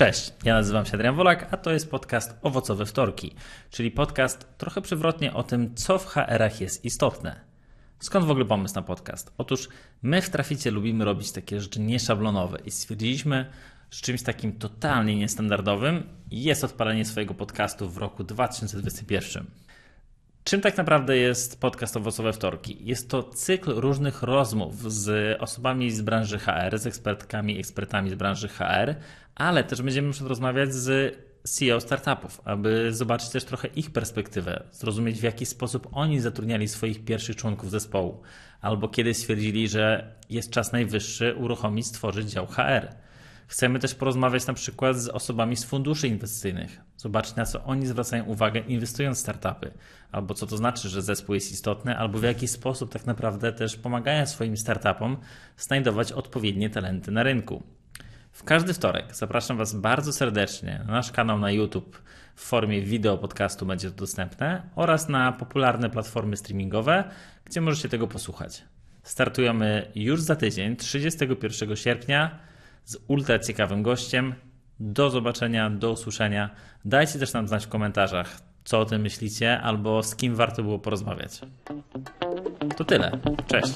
Cześć, ja nazywam się Adrian Wolak, a to jest podcast Owocowe Wtorki, czyli podcast trochę przewrotnie o tym, co w HR-ach jest istotne. Skąd w ogóle pomysł na podcast? Otóż my w Traficie lubimy robić takie rzeczy nieszablonowe i stwierdziliśmy, że czymś takim totalnie niestandardowym jest odpalenie swojego podcastu w roku 2021. Czym tak naprawdę jest podcast Owocowe Wtorki? Jest to cykl różnych rozmów z osobami z branży HR, z ekspertkami, ekspertami z branży HR, ale też będziemy rozmawiać z CEO startupów, aby zobaczyć też trochę ich perspektywę, zrozumieć w jaki sposób oni zatrudniali swoich pierwszych członków zespołu, albo kiedy stwierdzili, że jest czas najwyższy uruchomić, stworzyć dział HR. Chcemy też porozmawiać na przykład z osobami z funduszy inwestycyjnych, zobaczyć na co oni zwracają uwagę inwestując w startupy, albo co to znaczy, że zespół jest istotny, albo w jaki sposób tak naprawdę też pomagają swoim startupom znajdować odpowiednie talenty na rynku. W każdy wtorek zapraszam Was bardzo serdecznie na nasz kanał na YouTube w formie wideo podcastu będzie to dostępne oraz na popularne platformy streamingowe, gdzie możecie tego posłuchać. Startujemy już za tydzień, 31 sierpnia, z ultra ciekawym gościem. Do zobaczenia, do usłyszenia. Dajcie też nam znać w komentarzach, co o tym myślicie, albo z kim warto było porozmawiać. To tyle. Cześć.